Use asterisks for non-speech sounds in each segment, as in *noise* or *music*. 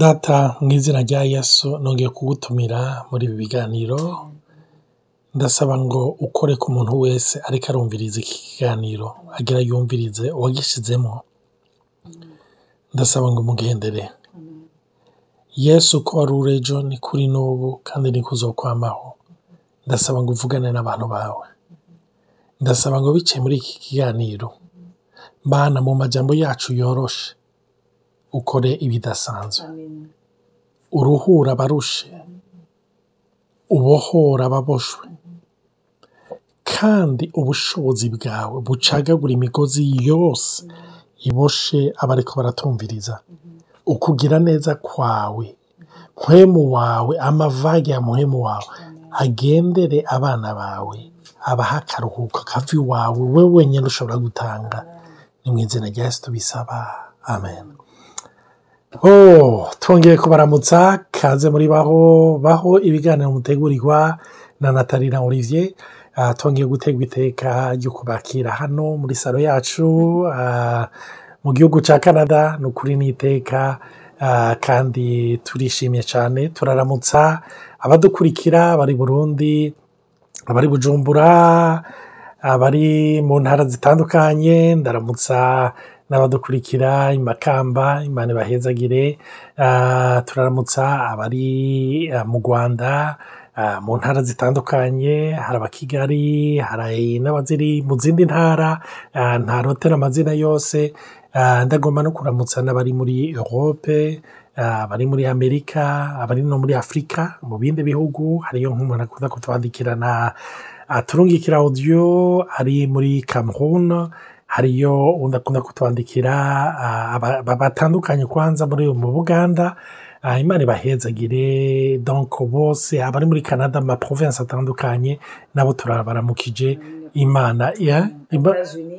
Data mu izina rya Yesu nongeye kugutumira muri ibi biganiro, ndasaba ngo ukore ku muntu wese ariko arumviriza iki kiganiro agira yumvirize uwagishizemo, ndasaba ngo umugendere. Yesu uko wari uri ejo niko uri n'ubu kandi niko uzokwamaho, ndasaba ngo uvugane n'abantu bawe, ndasaba ngo biciye muri iki kiganiro, Mana mu majambo yacu yoroshe. Ukore ibidasanzwe, uruhure abarushe, ubohore ababoshwe, kandi ubushobozi bwawe bucagagure imigozi yose iboshe abariko baratumviriza, ukugira neza kwawe, mpwemu wawe, amavage ya mpwemu wawe agendere abana bawe, abahe akaruhuko kava iwawe, wewe wenyene ushobora gutanga, ni mu izina rya Yesu tubisaba, amen. Twongeye kubaramutsa kaze muri baho baho ibiganiro mutegurirwa na Nathalie na Olivier. Uh, twongeye gutegwa iteka ryo kubakira hano muri salo yacu. Uh, mu gihugu ca Canada ni ukuri n'iteka uh, kandi turishimye cyane turaramutsa. Abadukurikira bari Burundi abari Bujumbura abari mu ntara zitandukanye ndaramutsa n'abadukurikira i Makamba Imana ibahezagire uh, turaramutsa abari uh, mu Rwanda uh, mu ntara zitandukanye hari aba Kigali hari n'abaziri mu zindi ntara ntarotera amazina yose ndagomba no kuramutsa n'abari muri Europe abari muri Amerika abari no muri Afurika mu bindi bihugu hariyo nk'umuntu akunda kutwandikirana aturungikira audio ari muri Cameroon hariyo undi akunda kutwandikira batandukanye kwanza muri mu Buganda Imana ibahezagire donc bose abari muri Canada mu province atandukanye nabo turabaramukije Imana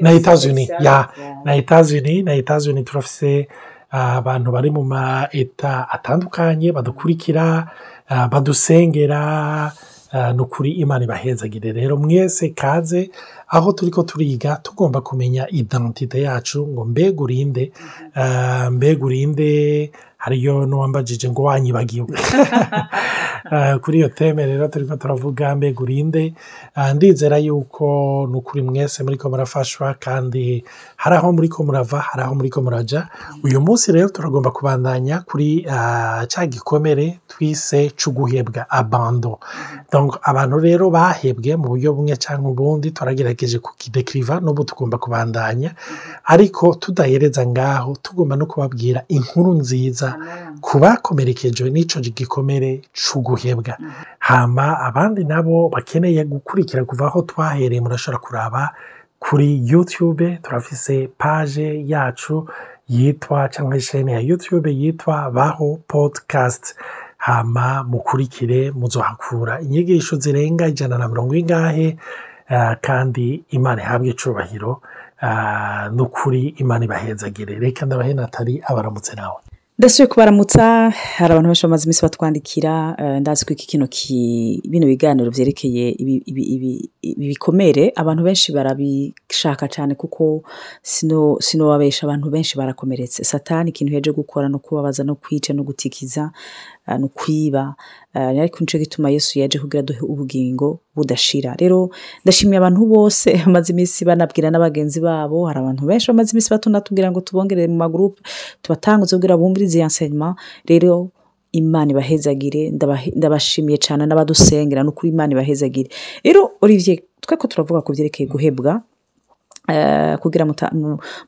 na Etats-Unis ya na Etats-Unis na Etats-Unis turafise abantu bari mu ma eta atandukanye badukurikira badusengera ni ukuri Imana ibahezagire rero mwese kaze aho turiko turiga tugomba kumenya identite yacu ngo mbega urinde uh, mbega urinde hariyo n'uwambajije ngo wanyibagiwe. Uh, *laughs* kuri iyo teme rero turiko turavuga mbega urinde? Uh, ndizera yuko ni ukuri mwese muriko murafashwa kandi hari aho muriko murava hari aho muriko muraja. Uyu munsi rero turagomba kubandanya kuri uh, ca gikomere twise c'uguhebwa abando abantu rero bahebwe mu buryo bumwe cyangwa ubundi turagerageje kukidekiriva n'ubu tugomba kubandanya. Ariko tudahereza ngaho tugomba no kubabwira inkuru nziza ku bakomerekejwe n'ico gikomere c'uguhebwa. Hama abandi nabo bakeneye gukurikira kuva aho twahereye murashobora kuraba kuri youtube turafise page yacu yitwa cyangwa ishene ya youtube yitwa baho podcast. Hama mukurikire muzohakura inyigisho zirenga ijana na mirongo ingahe uh, kandi imana ihabwe icubahiro uh, n'ukuri imana ibahezagire. Reka ndabahe natali abaramutse nawe. Ndasubiye kubaramutsa hari abantu benshi bamaze iminsi batwandikira ndazi ko iki kino bino biganiro byerekeye ibi bikomere. Abantu benshi barabishaka cyane kuko sino babesha abantu benshi barakomeretse. Satani ikintu yaje gukora no kubabaza no kwica no gutikiza no kwiba ariko ni cyo gituma yesu yaje kugira duhe ubugingo budashira. Rero ndashimiye abantu bose *laughs* bamaze iminsi banabwira n'abagenzi babo hari abantu benshi bamaze iminsi batunatubwira ngo tubongerere mu magurupe tubatanguze kugira bumvirize iyi enseignement rero imana ibahezagire ndabashimiye cyane n'abadusengera no kuri imana ibahezagire. Rero olivier twe ko turavuga ku byerekeye guhebwa. Kugira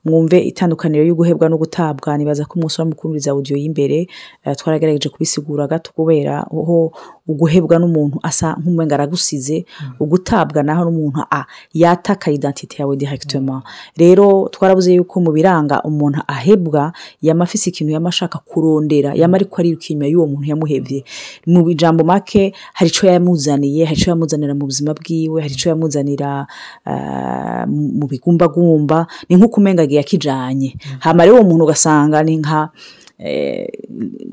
mwumve itandukaniro y'uguhebwa no gutabwa nibaza ko umunsi w'amukumviriza audio y'imbere twaragerageje kubisigura gato kubera aho uguhebwa n'umuntu asa nk'umwenga aragusize ugutabwa naho n'umuntu yataka identite yawe directement. Rero twarabuze yuko mu biranga umuntu ahebwa yama afise ikintu yama ashaka kurondera yama ariko ariruka inyuma y'uwo muntu yamuhevye mu bijambo make hari ico yamuzaniye hari ico yamuzanira mu buzima bwiwe hari ico yamuzanira mu bigumbagumba ni nk'uko umenga agiye akijanye hama rero uwo muntu ugasanga ni nka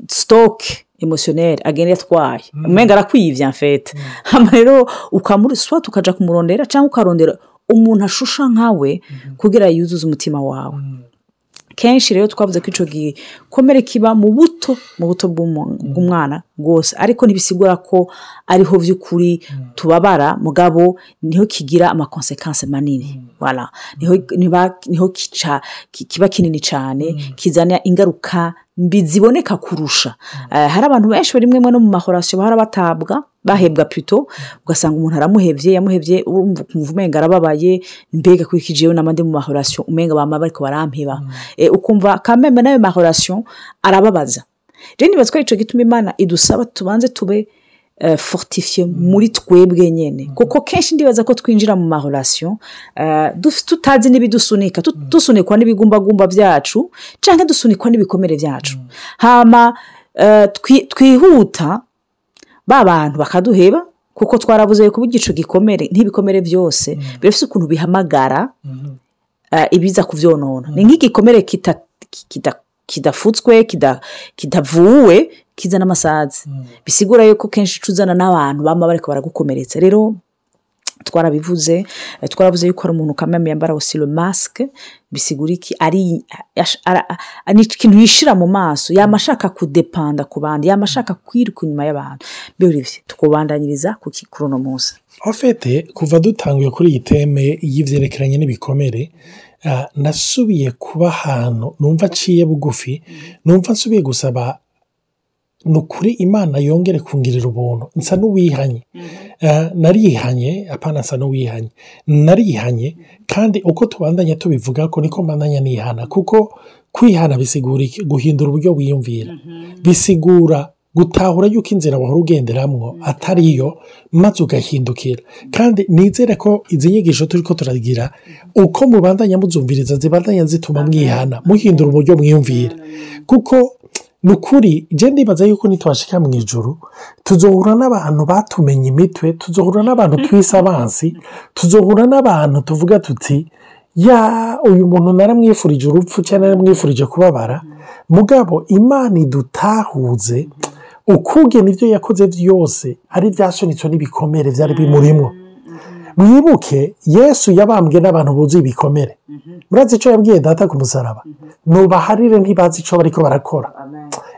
sitoke emotioneri agenda yatwaye umenga arakwivye mfete hama rero ukamuruswa tukaja kumurondera cyangwa ukarondera umuntu ashusha nkawe kugira yuzuze umutima wawe. Kenshi rero twavuze ko icyo gikomere kiba mu buto mu buto bw'umwana bwose. Ariko ntibisigura ko ariho by'ukuri tubabara mugabo ni ho kigira amakonsekanse manini. Niho kica- ki- kiba kinini cyane kizana ingaruka mbi ziboneka kurusha. Eh, hari abantu benshi bari no mu mahorasiyo bahora batabwa bahebwa pito ugasanga umuntu aramuhebye yamuhebye urumva ukumva umenga arababaye mbega kurikije yewe n'abandi mu mahorasiyo umenga bama bariko barampeba. Eh, ukumva kameme n'ayo mahorasiyo arababaza. Rero nibaza ko ari ico gituma imana idusaba tubanze tube eh, fortifiye muri twebwe nyene. Kuko kenshi ndibaza ko twinjira mu mahorasiyo eh, tutazi n'ibidusunika dusunikwa n'ibigumbagumba byacu canke dusunikwa n'ibikomere byacu hama twi- twihuta ba bantu bakaduheba kuko twarabuze ko igico gikomere nk'ibikomere byose birafite ukuntu bihamagara eh, ibiza kubyonona ni nk'igikomere kidafutswe kida- kidavuwe kizana amasazi. Bisigura yuko kenshi uca uzana n'abantu baba bariko baragukomeretsa. Rero twarabivuze eh, twaravuze yuko hari umuntu kameme yambara osilo masike bisigura iki? Ari ikintu yishira mu maso yama ashaka kudepanda ku bandi yama ashaka kwiruka inyuma y'abantu. Birivye tukubandanyiriza ku ki- kuri uno munsi. Ofete kuva dutanguye kuri iyi teme y'ivyerekeranye n'ibikomere ah, nasubiye kuba ahantu numva aciye bugufi numva nsubiye gusaba ni ukuri imana yongere kungirira ubuntu. Nsa n'uwihanye. Ah, narihanye apana nsa n'uwihanye. Narihanye kandi uko tubandanya tubivuga ko niko mbandanya nihana kuko kwihana bisigura guhindura uburyo wiyumvira. Bisigura gutahura yuko inzira wahora ugenderamwo atari yo maze ugahindukira. Kandi nizere ko izi nyigisho turi ko turagira uko mubandanya muzumviriza zibandanya zituma mwihana. Muhindura uburyo mwiyumvira. Kuko ni ukuri je ndibaza yuko nitwashika mu ijuru tuzohura n'abantu batumenye imitwe tuzohura n'abantu twise abansi tuzohura n'abantu tuvuga tuti ya uyu muntu naramwifurije urupfu cyangwa naramwifurije kubabara. Mugabo imana idutahuze ukugena ibyo yakoze byose ari byasunitswe n'ibikomere byari bimurimwo. Mwibuke yesu yabambwe n'abantu buzuye ibikomere. Murazi icyo yabwiye data ku musaraba? Nubaharire ntibazi icyo bariko barakora.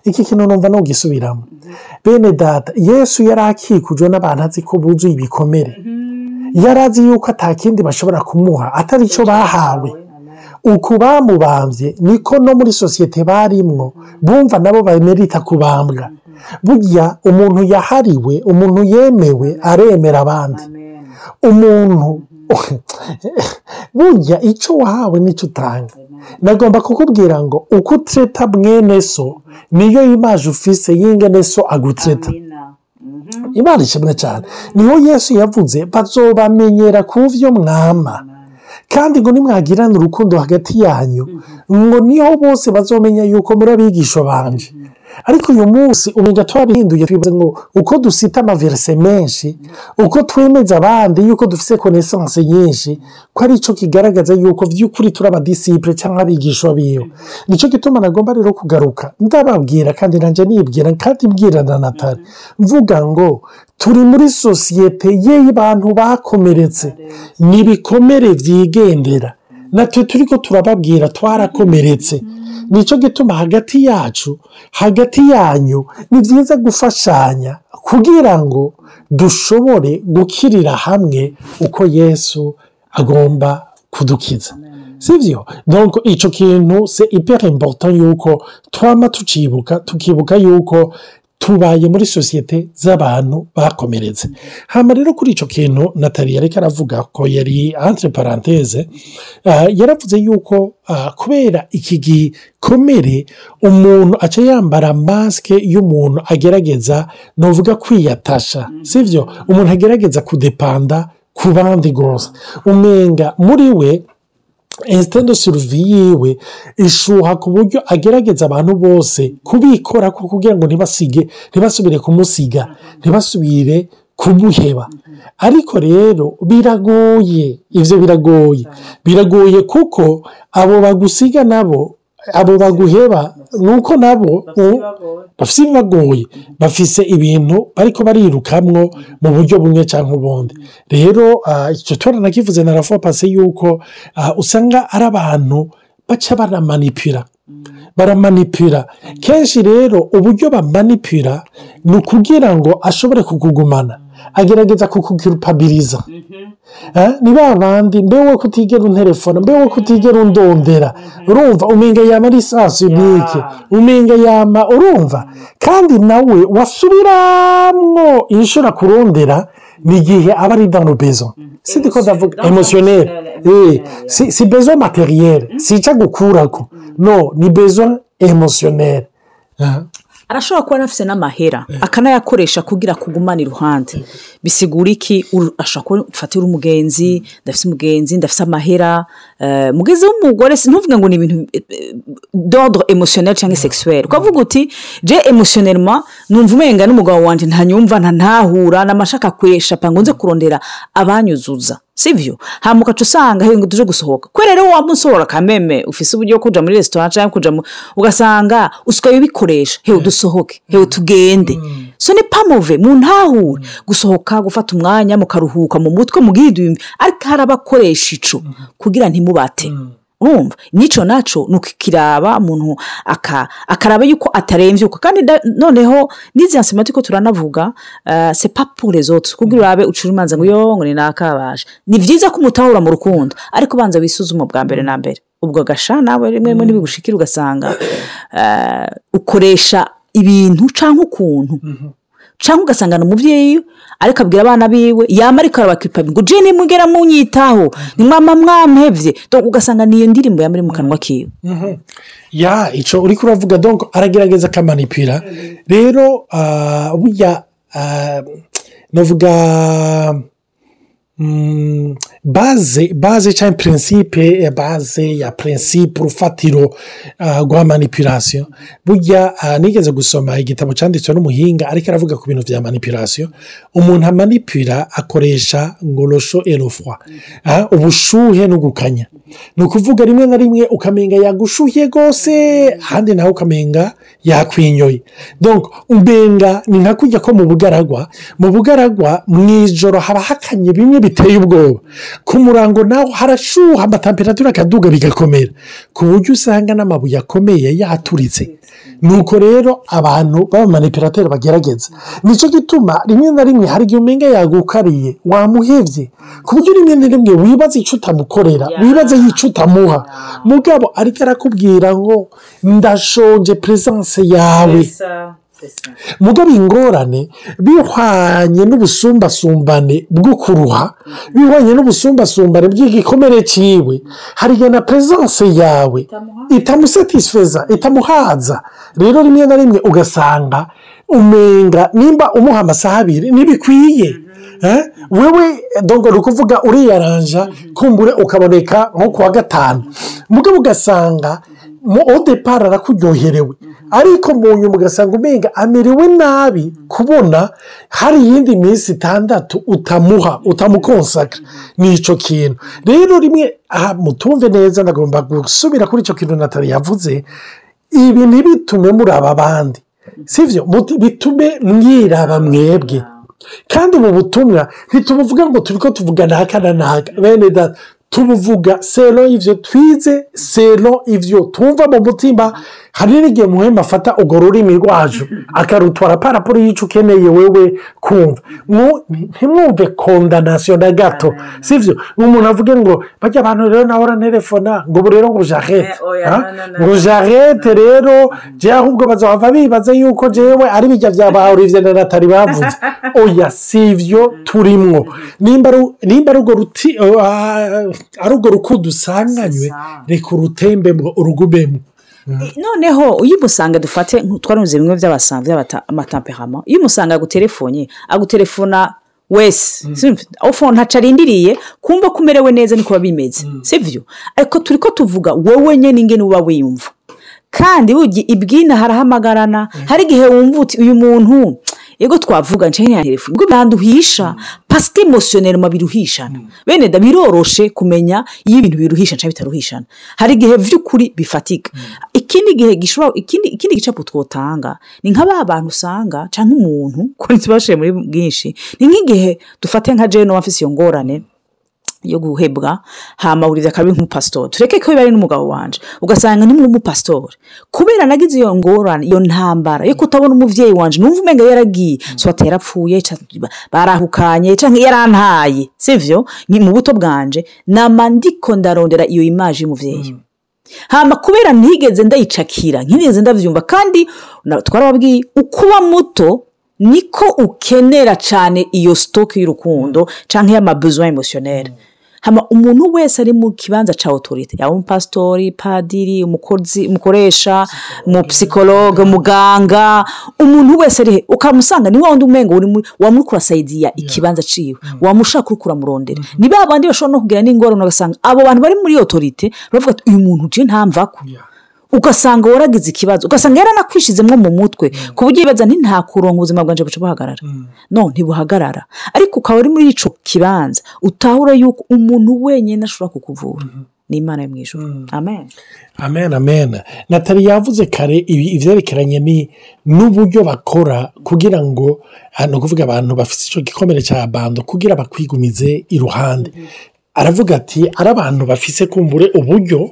Iki kintu numva nugisubiramo bene data yesu yari akikujwe n'abantu azi ko buzuye ibikomere. Yari azi yuko atakindi bashobora kumuha atari icyo bahawe. Uku bamubambye niko no muri sosiyete barimwo bumva nabo bemerita kubambwa. Burya umuntu yahariwe umuntu yemewe aremera abandi. Umuntu. *laughs* Burya icyo wahawe ni cyo utanga. Nagomba kukubwira ngo uko utreta mwene so niyo imaje ufise y'ingene so agutreta. Imana ishimwe cyane. Niho yesu yavuze bazobamenyera ku byo mwama. Kandi ngo nimwagirane urukundo hagati yanyu? Ngo ni ho bose bazomenya yuko muri abigisha banje. Ariko uyu munsi umenya twabihinduye twibaza ngo uko dusita amaverise menshi uko twemeza abandi yuko dufite konesanse nyinshi ko ari cyo kigaragaza yuko by'ukuri turi abadisipure cyangwa abigisha biwe. Nicyo gituma nagomba rero kugaruka. Ndababwira kandi nanjye nibwira kandi mbwira na natali. Mvuga ngo turi muri sosiyete y'abantu bakomeretse. Ni ibikomere byigendera. Natwe turi ko turababwira twarakomeretse. Nicyo gituma hagati yacu hagati yanyu ni byiza gufashanya kugira ngo dushobore gukirira hamwe uko yesu agomba kudukiza. Sibyo donc icyo kintu se ipera important yuko twama tucibuka tukibuka yuko tubaye muri sosiyete z'abantu bakomeretse. Hano rero kuri icyo kintu natali yareka aravuga ko yari entre parenthese yaravuze yuko kubera iki gikomere umuntu aca yambara masike y'umuntu agerageza ni uvuga kwiyatasha sibyo umuntu agerageza kudepanda ku bandi rwose umenga muri we insitendo suruvi yiwe ishuha ku buryo agerageza abantu bose kubikora kugira ngo ntibasige ntibasubire kumusiga ntibasubire kumuheba. Ariko rero biragoye ibyo biragoye. Biragoye kuko abo bagusiga nabo abo baguheba ni uko nabo bafite ibibagoye bafise ibintu bariko barirukamwo mu buryo bumwe cyangwa ubundi. Rero icyo turanakivuze na rafa pasi yuko usanga ari abantu baca baramanipira. Baramanipira. Kenshi rero uburyo bamanipira ni ukugira ngo ashobore kukugumana. Agerageza kukugirupabiriza Eh, ni ba bandi mbe wo kutigera unterefona mbe wo kutigera undondera urumva umenga yama ari isasu nike umenga yama urumva. Kandi nawe wasubiramwo inshuro akurondera ni igihe aba ari dans le besoin. Si ndiko ndavuga emotionnel Eh, si besoin materiel si ica gukurako. No ni besoin emotionnel Ah. Arashobora kuba anafite n'amahera akanayakoresha kugira kugumana iruhande. Bisigura iki? Ashobora kuba ufatira umugenzi ndafite umugenzi ndafite amahera eh, mugenzi w'umugore sintuvuge ngo ni ibintu eh, d'ordre emotionnel cyangwa sexuel. Ukavuga uti je emotionnellement numva umenga n'umugabo wanjye ntanyumva ntantahura n'amashaka kwesha ngo nze kurondera abanyuzuza. Sibyo hama ugaca usanga ngo tuje gusohoka. Kwe rero waba usohora kameme ufise uburyo bwo kuja muri resitora cyangwa kuja mu ugasanga usigaye ubikoresha hewe dusohoke. Hewe tugende. So ni pamove mu ntahure gusohoka gufata umwanya mukaruhuka mu mutwe mugihidumbi ariko hari abakoresha ico kugira ntimubate. Urumva? N'icyo na cyo ni ukikiraba umuntu aka- akaraba yuko atarembye uko kandi noneho n'izi nsimati ko turanavuga eh, les autres kuko urabe ucura imanza ngo yo ngo ni nakabasha ni byiza ko umutahura mu rukundo ariko banza wisuzuma bwa mbere na mbere. Ubwo gasha nawe rimwe rimwe ntibigushikira ugasanga eh, ukoresha ibintu cyangwa ukuntu. Cyangwa ugasangana umubyeyi ariko abwira abana biwe yama ariko arabakiripa ngo jene mugera munyitaho ni mwama mwamhevye. Donc ugasanga niyo ndirimbo yama iri mu kanwa kiwe. Ya icyo uri kuravuga donko aragerageza akamanipira rero ah, burya ah, navuga baze baze cyangwa prinsipe baze ya prinsipe urufatiro rwa manipirasiyo burya nigeze gusoma igitabo cyanditswe n'umuhinga ariko aravuga ku bintu bya manipirasiyo umuntu amanipira akoresha ngorosho erofwa ubushuhe no gukanya ni ukuvuga rimwe na rimwe ukamenga yagushuhiye rwose ahandi nawe ukamenga yakwinyoye donc umbenga ni nka kujya ko mu bugaragwa mu bugaragwa mu ijoro haba hakanye bimwe biteye ubwoba. Ku murango naho harashuha amatemperatura akaduga bigakomera. Ku buryo usanga n'amabuye akomeye yaturitse nuko rero abantu b'abamanipirateri bagerageza. Nicyo gituma rimwe na rimwe hari igihe umenga yagukariye wamuhebye ku buryo rimwe na rimwe wibaza icyo utamukorera wibaza y'icyo utamuha. Mugabo ariko arakubwira ngo ndashonje peresanse yawe. Mugabo ingorane bihwanye n'ubusumbasumbane bwo kuruha bihwanye n'ubusumbasumbane bw'igikomere cyiwe hari igihe na peresanse yawe itamusatisfeza itamuhaza. Rero rimwe na rimwe ugasanga umenga nimba umuha amasaha abiri ntibikwiye. Eh? wewe dongo ni ukuvuga uriyaranja kumbure ukaboneka nko ku wa gatanu. Mugabo ugasanga mu odepara arakuryoherewe. Ariko mu nyuma ugasanga umenga amerewe nabi kubona hari iyindi minsi itandatu utamuha utamukonsaka ni icyo kintu. Rero rimwe aha mutumve neza ndagomba gusubira kuri icyo kintu natali yavuze ibi ntibitume muraba abandi. Sibyo bitume mwiraba mwebwe. Kandi ubu butumwa ntitubuvuga ngo turi ko tuvuga naka na naka bene data tubuvuga sero ibyo twize sero ibyo tumva mu mutima hari n'igihe muhema afata urwo rurimi rwacu akarutwara paraporo y'icyo ukeneye wewe kumva. Ntimwumve kondanasiyo na gato sibyo umuntu avuge ngo bajya abantu rero nawe uranterefona ngo ubu rero ngo jarete Eh, ngo jarete rero ahubwo bazava bibaza yuko jewe ari bijya bya ba olivier na natali bavuze. *laughs* Oya si ibyo turimwo. Nimba ari- urwo ruti ah, rukundo usanganywe reka urutembemo urugumemo noneho iyo umusanga dufate twaruze bimwe by'abasanzwe by'amatamperama iyo umusanga aguterefonye aguterefona wese. Ufone ntacu arindiriye kumva ko umerewe neza niko biba bimeze. Sibyo ariko turi ko tuvuga wowe nyine ingene uba wiyumva. Kandi ibwina harahamagarana hari igihe wumva uti uyu muntu yego twavuga nshya ya telefone. Ubwo biranduhisha pasike emosiyoneri biruhishana. Bene da biroroshe kumenya iyo ibintu biruhisha cyangwa bitaruhishana. Hari igihe by'ukuri bifatika. Ikindi gihe gishobora ikindi gicapu twotanga ni nka ba bantu usanga cyangwa umuntu *laughs* ko ntitubashe muri bwinshi ni nk'igihe dufate nka jeno wafise iyo ngorane yo guhebwa hama buriza akabi nk'umupasitori tureke ko biba ari n'umugabo wanje. Ugasanga ni nk'umupasitori kubera nagize iyo ngorane iyo ntambara yo kutabona umuvyeyi wanje numva umenga yaragiye. Swate yarapfuye barahukanye canke yarantaye. Sivyo? Nki- mu buto bwanje nama ndiko ndarondera iyo imaje y'umuvyeyi. Hama kubera ntigeze ndayicakira ntigeze ndavyumva kandi twarababwiye ukuba muto niko ukenera cyane iyo sitoke y'urukundo cyangwa y'amabesoin emotionnel hama umuntu wese ari mu kibanza cya otorite yaba umupasitori padiri umukozi umukoresha umupsikologe umuganga umuntu wese ari he? Ukamusanga ni wa wundi muri wamuri kurasaidiya ikibanza ciwe wamushaka uri kuramurondera ni ba bandi bashobora no kugira n'ingorane ugasanga abo bantu bari muri otorite baravuga ati uyu muntu je ntamvako ugasanga waragize ikibazo ugasanga yaranakwishizemo mu mutwe ku buryo yibaza nti nta kuronka ubuzima bwanje buca buhagarara. No ntibuhagarara. Ariko ukaba uri muri ico kibanza utahura yuko umuntu wenyine ashobora kukuvura. Ni imana yo mu ijoro amen. Amen amen. Natali yavuze kare ni n'uburyo bakora kugira ngo ah, ni ukuvuga abantu bafite icyo gikomere cya bando kugira bakwigumize iruhande. Aravuga ati ari abantu bafise kumbure uburyo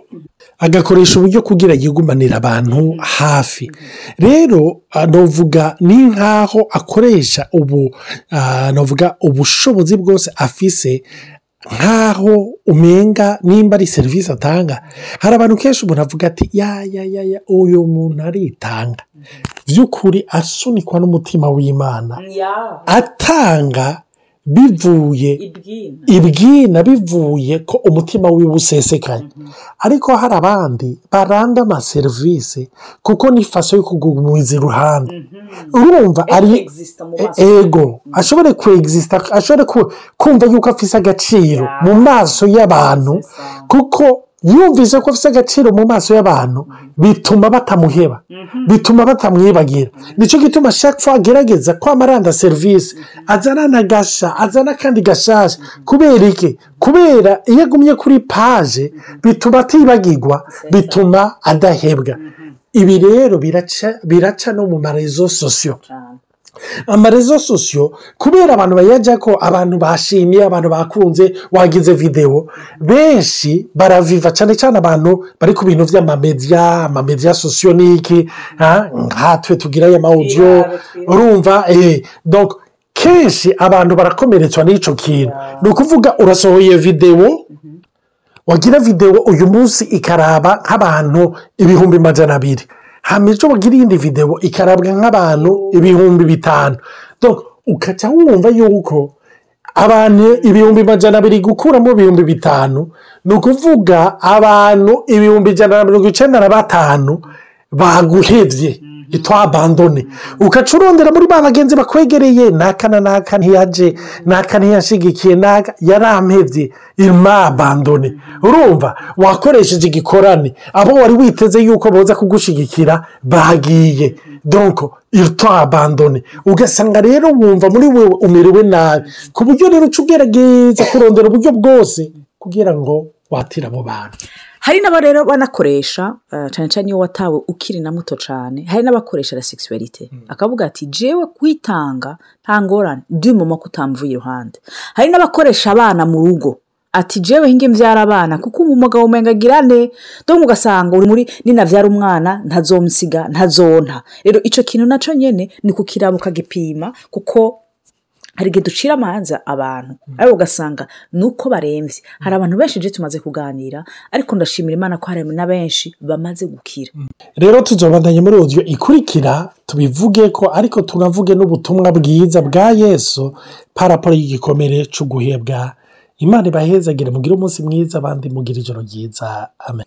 agakoresha uburyo kugira yigumanire abantu hafi. Rero ah, novuga ni nk'aho akoresha ubu ah, novuga ubushobozi bwose afise nk'aho umenga nimba ari serivisi atanga. Hari abantu kenshi umuntu avuga ati ya ya ya ya uyu muntu aritanga. By'ukuri asunikwa n'umutima w'imana. Atanga bivuye ibwina. bivuye ko umutima wiwe usesekaye. Ariko hari abandi baranda amaserivisi kuko ni faso yo kugumiza iruhande. Urumva ari ego. Ashobore kwegisita ashobore ku- kumva yuko afise agaciro mu maso y'abantu kuko yumvise ko afise agaciro mu maso y'abantu bituma batamuheba bituma batamwibagira. Nicyo gituma fois agerageza kwama aranda serivisi azana na gasha azana kandi gashasha. Kubera iki? Kubera iyo agumye kuri paje bituma atibagirwa bituma adahebwa. Ibi rero biraca no mu marezo sosiyo amarezo sosiyo kubera abantu bayajya ko abantu bashimye abantu bakunze wagize videwo benshi baraviva cyane cyane abantu bari ku bintu by'amamediya amamediya sosiyo ni iki ah, nkatwe tugira aya mawudiyo urumva eh, donc kenshi abantu barakomeretswa n'icyo kintu. Ni ukuvuga urasohoye videwo wagira videwo uyu munsi ikaraba nk'abantu ibihumbi magana abiri. Hanyuma ejo bagira iyindi videwo ikarabwa nk'abantu ibihumbi bitanu. Ukaca wumva yuko abantu ibihumbi magana abiri gukuramo ibihumbi bitanu ni ukuvuga abantu ibihumbi ijana na mirongo icyenda na batanu baguhebye itwabandone ukaca urondera muri ba bagenzi bakwegereye naka na naka ntiyaje naka ntiyashigikiye naka yarampebye imabandone urumva wakoresheje igikorane. Abo wari witeze yuko boza kugushigikira bagiye. Donko itwabandone ugasanga rero wumva muri wewe umerewe nabi. Ku buryo rero uca ugerageza kurondera uburyo bwose kugira ngo watire abo bantu. Hari n'aba rero banakoresha eh, cyane cyane iyo watawe ukiri na muto cyane hari n'abakoresha la sexualité. Akavuga ati jewe kwitanga nta ngorane mama ko utamvuye iruhande. Hari n'abakoresha abana mu rugo ati jewe hinge mbyara abana kuko umugabo umenga agirane dore ugasanga uri muri ninabyara umwana ntazomusiga ntazonta. Rero icyo kintu na cyo nyine ni kukiraba ukagipima kuko hari igihe ducira amanza abantu. Ariko ugasanga ni uko barembye hari abantu benshi je tumaze kuganira ariko ndashimira imana ko hari na benshi bamaze gukira. Rero tuzobandanya muri audio ikurikira tubivuge ko ariko tunavuge n'ubutumwa bwiza bwa yesu paraporo y'igikomere cyo guhebwa imana ibahezagire mugire umunsi mwiza abandi mugire ijoro ryiza. Amen.